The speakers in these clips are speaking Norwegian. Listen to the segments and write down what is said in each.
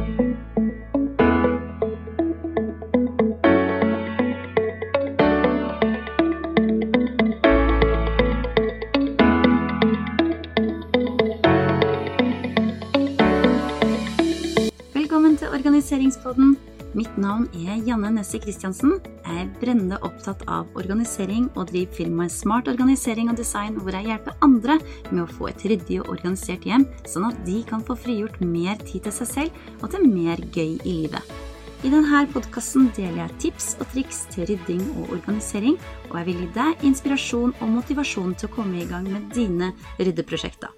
thank you navn er Janne Nessie Christiansen. Jeg er brennende opptatt av organisering og driver firmaet Smart organisering og design, hvor jeg hjelper andre med å få et ryddig og organisert hjem, sånn at de kan få frigjort mer tid til seg selv og til mer gøy i livet. I denne podkasten deler jeg tips og triks til rydding og organisering, og jeg vil gi deg inspirasjon og motivasjon til å komme i gang med dine ryddeprosjekter.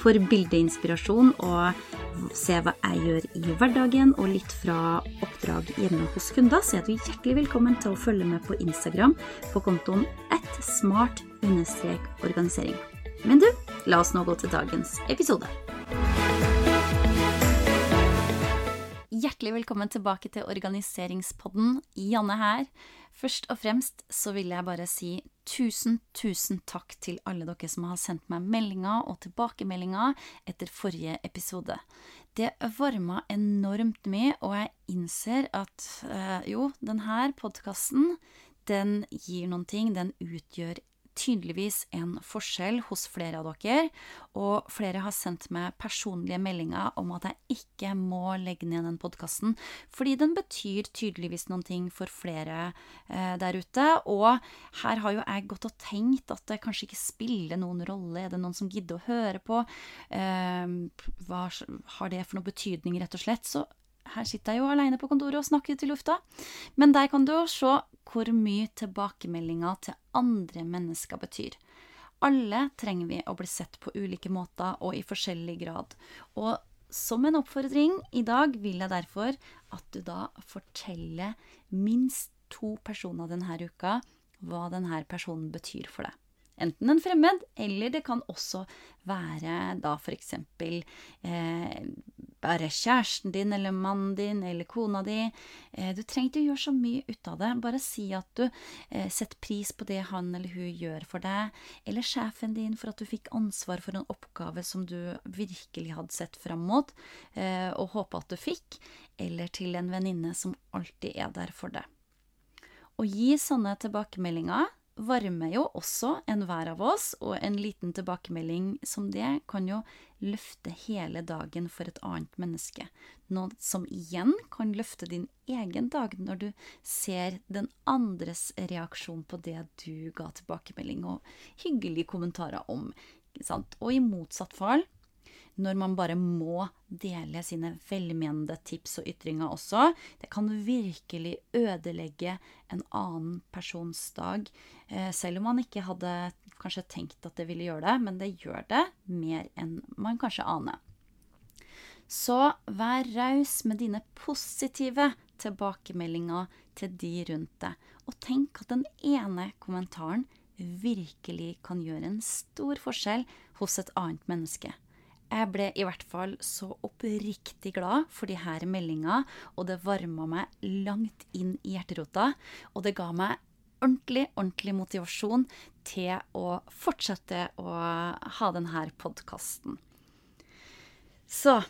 For bildeinspirasjon og se hva jeg gjør i hverdagen, og litt fra oppdrag hjemme hos kunder, så er du hjertelig velkommen til å følge med på Instagram på kontoen at smart-organisering. Men du, la oss nå gå til dagens episode. Hjertelig velkommen tilbake til Organiseringspodden. Janne her. Først og fremst så vil jeg bare si tusen, tusen takk til alle dere som har sendt meg meldinger og tilbakemeldinger etter forrige episode. Det varma enormt mye, og jeg innser at øh, jo, denne podkasten, den gir noen ting. Den utgjør tydeligvis en forskjell hos flere av dere, og flere har sendt meg personlige meldinger om at jeg ikke må legge ned den podkasten, fordi den betyr tydeligvis noen ting for flere eh, der ute. Og her har jo jeg gått og tenkt at det kanskje ikke spiller noen rolle. Er det noen som gidder å høre på? Eh, hva har det for noe betydning, rett og slett? Så her sitter jeg jo alene på kontoret og snakker ut i lufta. Men der kan du se hvor mye tilbakemeldinger til andre mennesker betyr. Alle trenger vi å bli sett på ulike måter og i forskjellig grad. Og som en oppfordring i dag vil jeg derfor at du da forteller minst to personer denne uka hva denne personen betyr for deg. Enten en fremmed, eller det kan også være da eh, bare kjæresten din eller mannen din eller kona di. Eh, du trenger ikke å gjøre så mye ut av det. Bare si at du eh, setter pris på det han eller hun gjør for deg, eller sjefen din for at du fikk ansvar for en oppgave som du virkelig hadde sett fram mot eh, og håpa at du fikk, eller til en venninne som alltid er der for deg. Å gi sånne tilbakemeldinger varmer jo også enhver av oss, og en liten tilbakemelding som det kan jo løfte hele dagen for et annet menneske. Noe som igjen kan løfte din egen dag når du ser den andres reaksjon på det du ga tilbakemelding og hyggelige kommentarer om. Og i motsatt fall når man bare må dele sine velmenende tips og ytringer også. Det kan virkelig ødelegge en annen persons dag, eh, selv om man ikke hadde kanskje tenkt at det ville gjøre det, men det gjør det mer enn man kanskje aner. Så vær raus med dine positive tilbakemeldinger til de rundt deg, og tenk at den ene kommentaren virkelig kan gjøre en stor forskjell hos et annet menneske. Jeg ble i hvert fall så oppriktig glad for de her meldingene, og det varma meg langt inn i hjerterota. Og det ga meg ordentlig, ordentlig motivasjon til å fortsette å ha denne podkasten. Så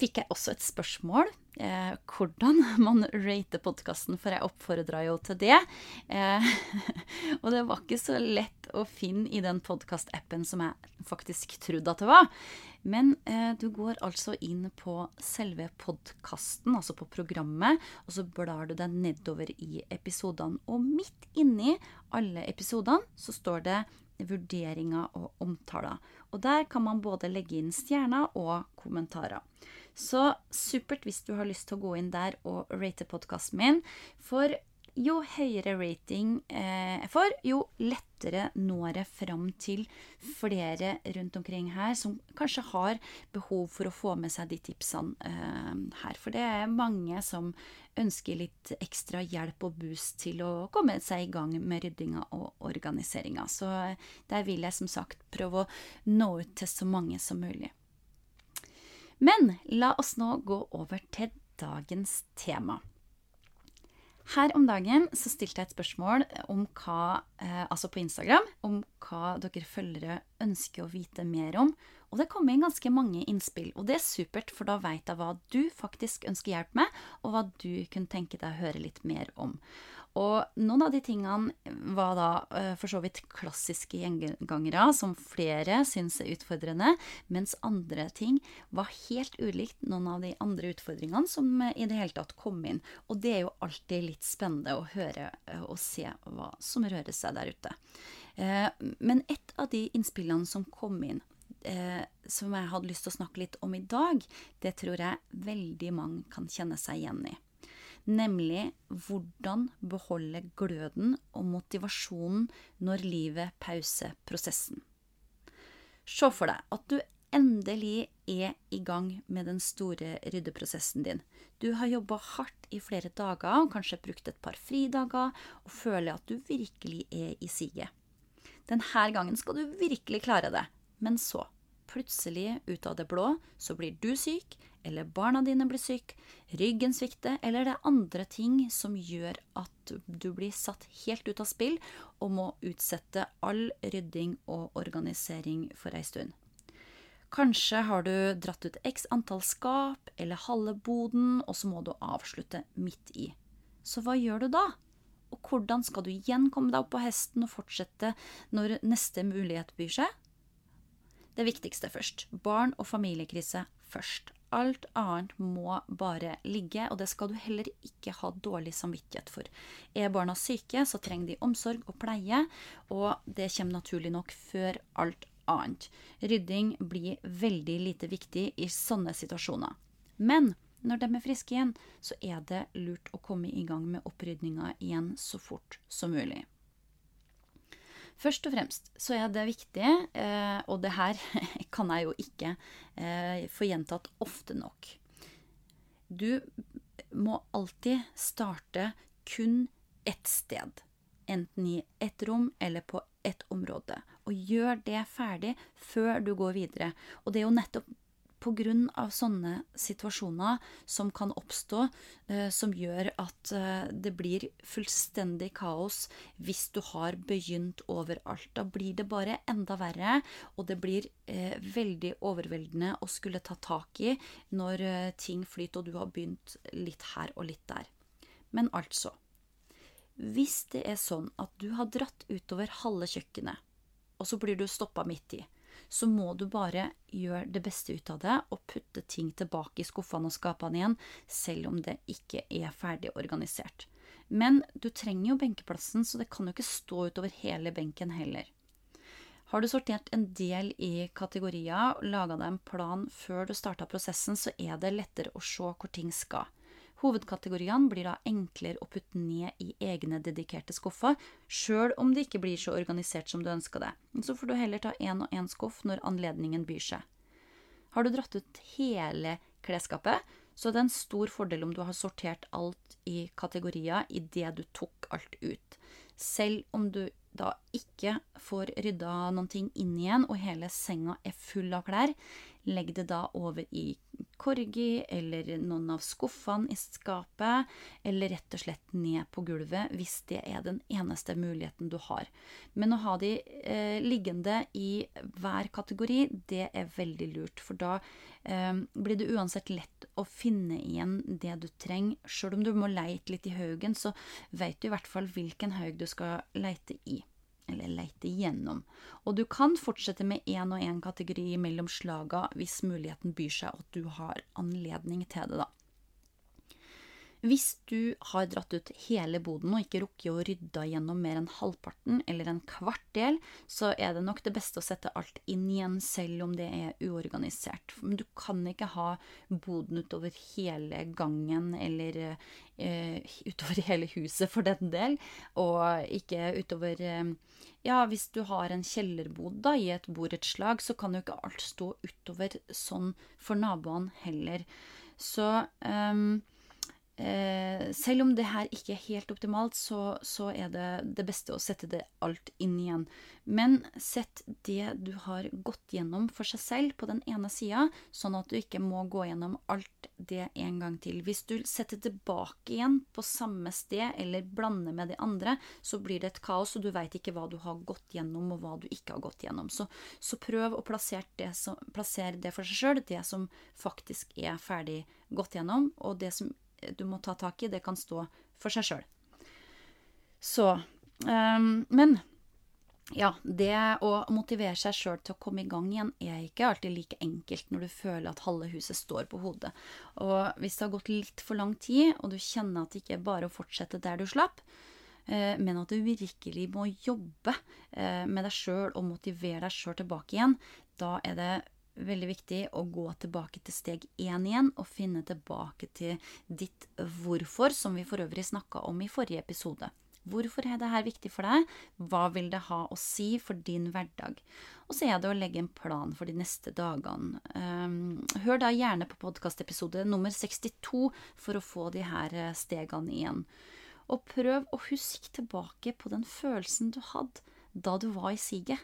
fikk jeg også et spørsmål eh, hvordan man rater podkasten, for jeg oppfordra jo til det. Eh, og det var ikke så lett å finne i den podkastappen som jeg faktisk trodde at det var. Men eh, du går altså inn på selve podkasten, altså på programmet, og så blar du deg nedover i episodene. Og midt inni alle episodene så står det vurderinger og omtaler. Og der kan man både legge inn stjerner og kommentarer. Så supert hvis du har lyst til å gå inn der og rate podkasten min. For jo høyere rating eh, jeg får, jo lettere når jeg fram til flere rundt omkring her som kanskje har behov for å få med seg de tipsene eh, her. For det er mange som ønsker litt ekstra hjelp og boost til å komme seg i gang med ryddinga og organiseringa. Så der vil jeg som sagt prøve å nå ut til så mange som mulig. Men la oss nå gå over til dagens tema. Her om dagen så stilte jeg et spørsmål om hva, eh, altså på Instagram om hva dere følgere ønsker å vite mer om, Og det kom inn ganske mange innspill, og det er supert, for da veit jeg hva du faktisk ønsker hjelp med, og hva du kunne tenke deg å høre litt mer om. Og noen av de tingene var da uh, for så vidt klassiske gjengangere, som flere syns er utfordrende, mens andre ting var helt ulikt noen av de andre utfordringene som uh, i det hele tatt kom inn. Og det er jo alltid litt spennende å høre uh, og se hva som rører seg der ute. men et av de innspillene som kom inn, som jeg hadde lyst til å snakke litt om i dag, det tror jeg veldig mange kan kjenne seg igjen i nemlig hvordan beholde gløden og motivasjonen når livet pauser prosessen. Se for deg at du endelig er i gang med den store ryddeprosessen din. Du har jobba hardt i flere dager, og kanskje brukt et par fridager, og føler at du virkelig er i siget. Denne gangen skal du virkelig klare det, men så, plutselig ut av det blå, så blir du syk, eller barna dine blir syke, ryggen svikter, eller det er andre ting som gjør at du blir satt helt ut av spill og må utsette all rydding og organisering for ei stund. Kanskje har du dratt ut x antall skap eller halve boden, og så må du avslutte midt i. Så hva gjør du da? Og hvordan skal du igjen komme deg opp på hesten og fortsette når neste mulighet byr seg? Det viktigste først. Barn og familiekrise først. Alt annet må bare ligge, og det skal du heller ikke ha dårlig samvittighet for. Er barna syke, så trenger de omsorg og pleie, og det kommer naturlig nok før alt annet. Rydding blir veldig lite viktig i sånne situasjoner. Men når de er friske igjen, så er det lurt å komme i gang med opprydninga igjen så fort som mulig. Først og fremst så er det viktig, eh, og det her kan jeg jo ikke eh, få gjentatt ofte nok Du må alltid starte kun ett sted. Enten i ett rom eller på ett område. Og gjør det ferdig før du går videre. Og det er jo nettopp pga. sånne situasjoner som kan oppstå, eh, som gjør at eh, det blir fullstendig kaos hvis du har begynt overalt. Da blir det bare enda verre, og det blir eh, veldig overveldende å skulle ta tak i når ting flyter og du har begynt litt her og litt der. Men altså Hvis det er sånn at du har dratt utover halve kjøkkenet, og så blir du stoppa midt i, så må du bare gjøre det beste ut av det og putte ting tilbake i skuffene og skapene igjen, selv om det ikke er ferdig organisert. Men du trenger jo benkeplassen, så det kan jo ikke stå utover hele benken heller. Har du sortert en del i kategorier og laga deg en plan før du starta prosessen, så er det lettere å se hvor ting skal. Hovedkategoriene blir da enklere å putte ned i egne dedikerte skuffer, sjøl om det ikke blir så organisert som du ønsker det. Så får du heller ta én og én skuff når anledningen byr seg. Har du dratt ut hele klesskapet, så er det en stor fordel om du har sortert alt i kategorier idet du tok alt ut. Selv om du da ikke får rydda noen ting inn igjen, og hele senga er full av klær, legg det da over i korgi eller noen av skuffene i skapet, eller rett og slett ned på gulvet hvis det er den eneste muligheten du har. Men å ha de eh, liggende i hver kategori, det er veldig lurt, for da eh, blir det uansett lett å finne igjen det du trenger. Sjøl om du må leite litt i haugen, så vet du i hvert fall hvilken haug du skal leite i eller leite gjennom. Og du kan fortsette med én og én kategori mellom slaga hvis muligheten byr seg og du har anledning til det, da. Hvis du har dratt ut hele boden og ikke rukket å rydde gjennom mer enn halvparten eller en kvart del, så er det nok det beste å sette alt inn igjen selv om det er uorganisert. Men du kan ikke ha boden utover hele gangen eller eh, utover hele huset for den del, og ikke utover eh, ja, hvis du har en kjellerbod da, i et borettslag, så kan jo ikke alt stå utover sånn for naboene heller. Så um, Eh, selv om det her ikke er helt optimalt, så, så, er det det beste å sette det alt inn igjen. Men sett det du har gått gjennom for seg selv på den ene sida, sånn at du ikke må gå gjennom alt det en gang til. Hvis du setter tilbake igjen på samme sted, eller blander med de andre, så blir det et kaos, og du veit ikke hva du har gått gjennom, og hva du ikke har gått gjennom. Så, så prøv å plassere det, som, plassere det for seg sjøl, det som faktisk er ferdig gått gjennom, og det som du må ta tak i, det kan stå for seg sjøl. Så um, Men ja, det å motivere seg sjøl til å komme i gang igjen er ikke alltid like enkelt når du føler at halve huset står på hodet. Og hvis det har gått litt for lang tid, og du kjenner at det ikke er bare å fortsette der du slapp, eh, men at du virkelig må jobbe eh, med deg sjøl og motivere deg sjøl tilbake igjen, da er det veldig viktig å gå tilbake til steg én igjen og finne tilbake til ditt hvorfor, som vi for øvrig snakka om i forrige episode. Hvorfor er dette viktig for deg? Hva vil det ha å si for din hverdag? Og så er det å legge en plan for de neste dagene. Um, hør da gjerne på podkastepisode nummer 62 for å få de her eh, stegene igjen. Og prøv å huske tilbake på den følelsen du hadde da du var i siget.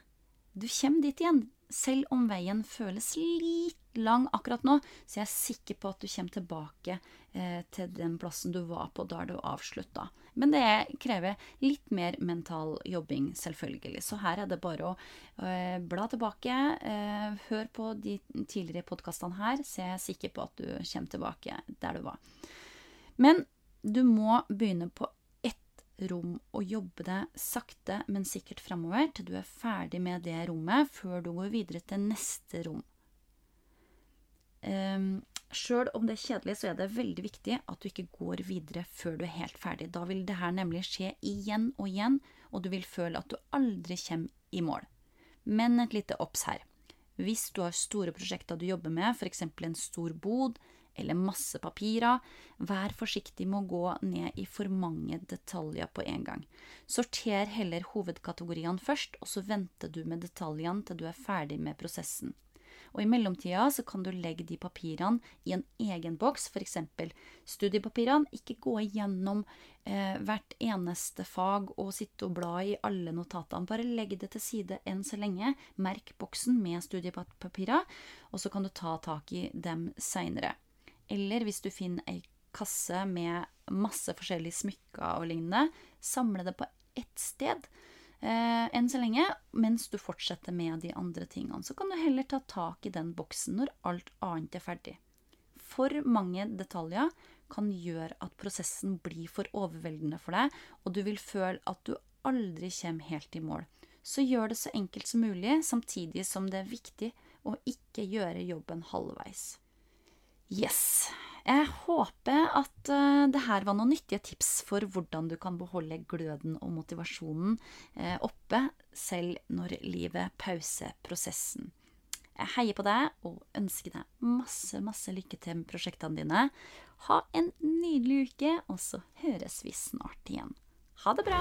Du kommer dit igjen. Selv om veien føles litt lang akkurat nå, så jeg er sikker på at du kommer tilbake eh, til den plassen du var på da du avslutta. Men det krever litt mer mental jobbing, selvfølgelig. Så her er det bare å eh, bla tilbake, eh, hør på de tidligere podkastene her, så jeg er sikker på at du kommer tilbake der du var. Men du må begynne på rom og jobbe det sakte, men sikkert framover til du er ferdig med det rommet, før du går videre til neste rom. Um, Sjøl om det er kjedelig, så er det veldig viktig at du ikke går videre før du er helt ferdig. Da vil det her nemlig skje igjen og igjen, og du vil føle at du aldri kommer i mål. Men et lite obs her. Hvis du har store prosjekter du jobber med, f.eks. en stor bod eller masse papirer. Vær forsiktig med å gå ned i for mange detaljer på en gang. Sorter heller hovedkategoriene først, og så venter du med detaljene til du er ferdig med prosessen. Og I mellomtida så kan du legge de papirene i en egen boks, f.eks. studiepapirene. Ikke gå igjennom eh, hvert eneste fag og sitte og bla i alle notatene. Bare legg det til side enn så lenge. Merk boksen med studiepapirer, og så kan du ta tak i dem seinere. Eller hvis du finner ei kasse med masse forskjellige smykker og lignende, samle det på ett sted eh, enn så lenge, mens du fortsetter med de andre tingene. Så kan du heller ta tak i den boksen når alt annet er ferdig. For mange detaljer kan gjøre at prosessen blir for overveldende for deg, og du vil føle at du aldri kommer helt i mål. Så gjør det så enkelt som mulig, samtidig som det er viktig å ikke gjøre jobben halvveis. Yes. Jeg håper at uh, det her var noen nyttige tips for hvordan du kan beholde gløden og motivasjonen uh, oppe, selv når livet pauser prosessen. Jeg heier på deg og ønsker deg masse, masse lykke til med prosjektene dine. Ha en nydelig uke, og så høres vi snart igjen. Ha det bra!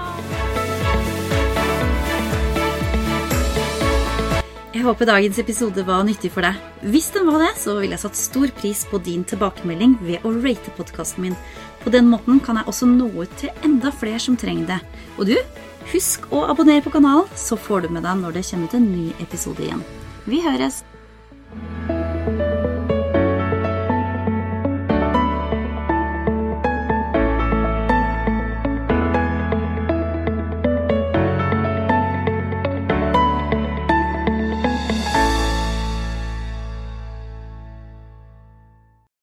Jeg håper dagens episode var nyttig for deg. Hvis den var det, så ville jeg satt stor pris på din tilbakemelding ved å rate podkasten min. På den måten kan jeg også nå ut til enda flere som trenger det. Og du, husk å abonnere på kanalen, så får du med deg når det kommer ut en ny episode igjen. Vi høres!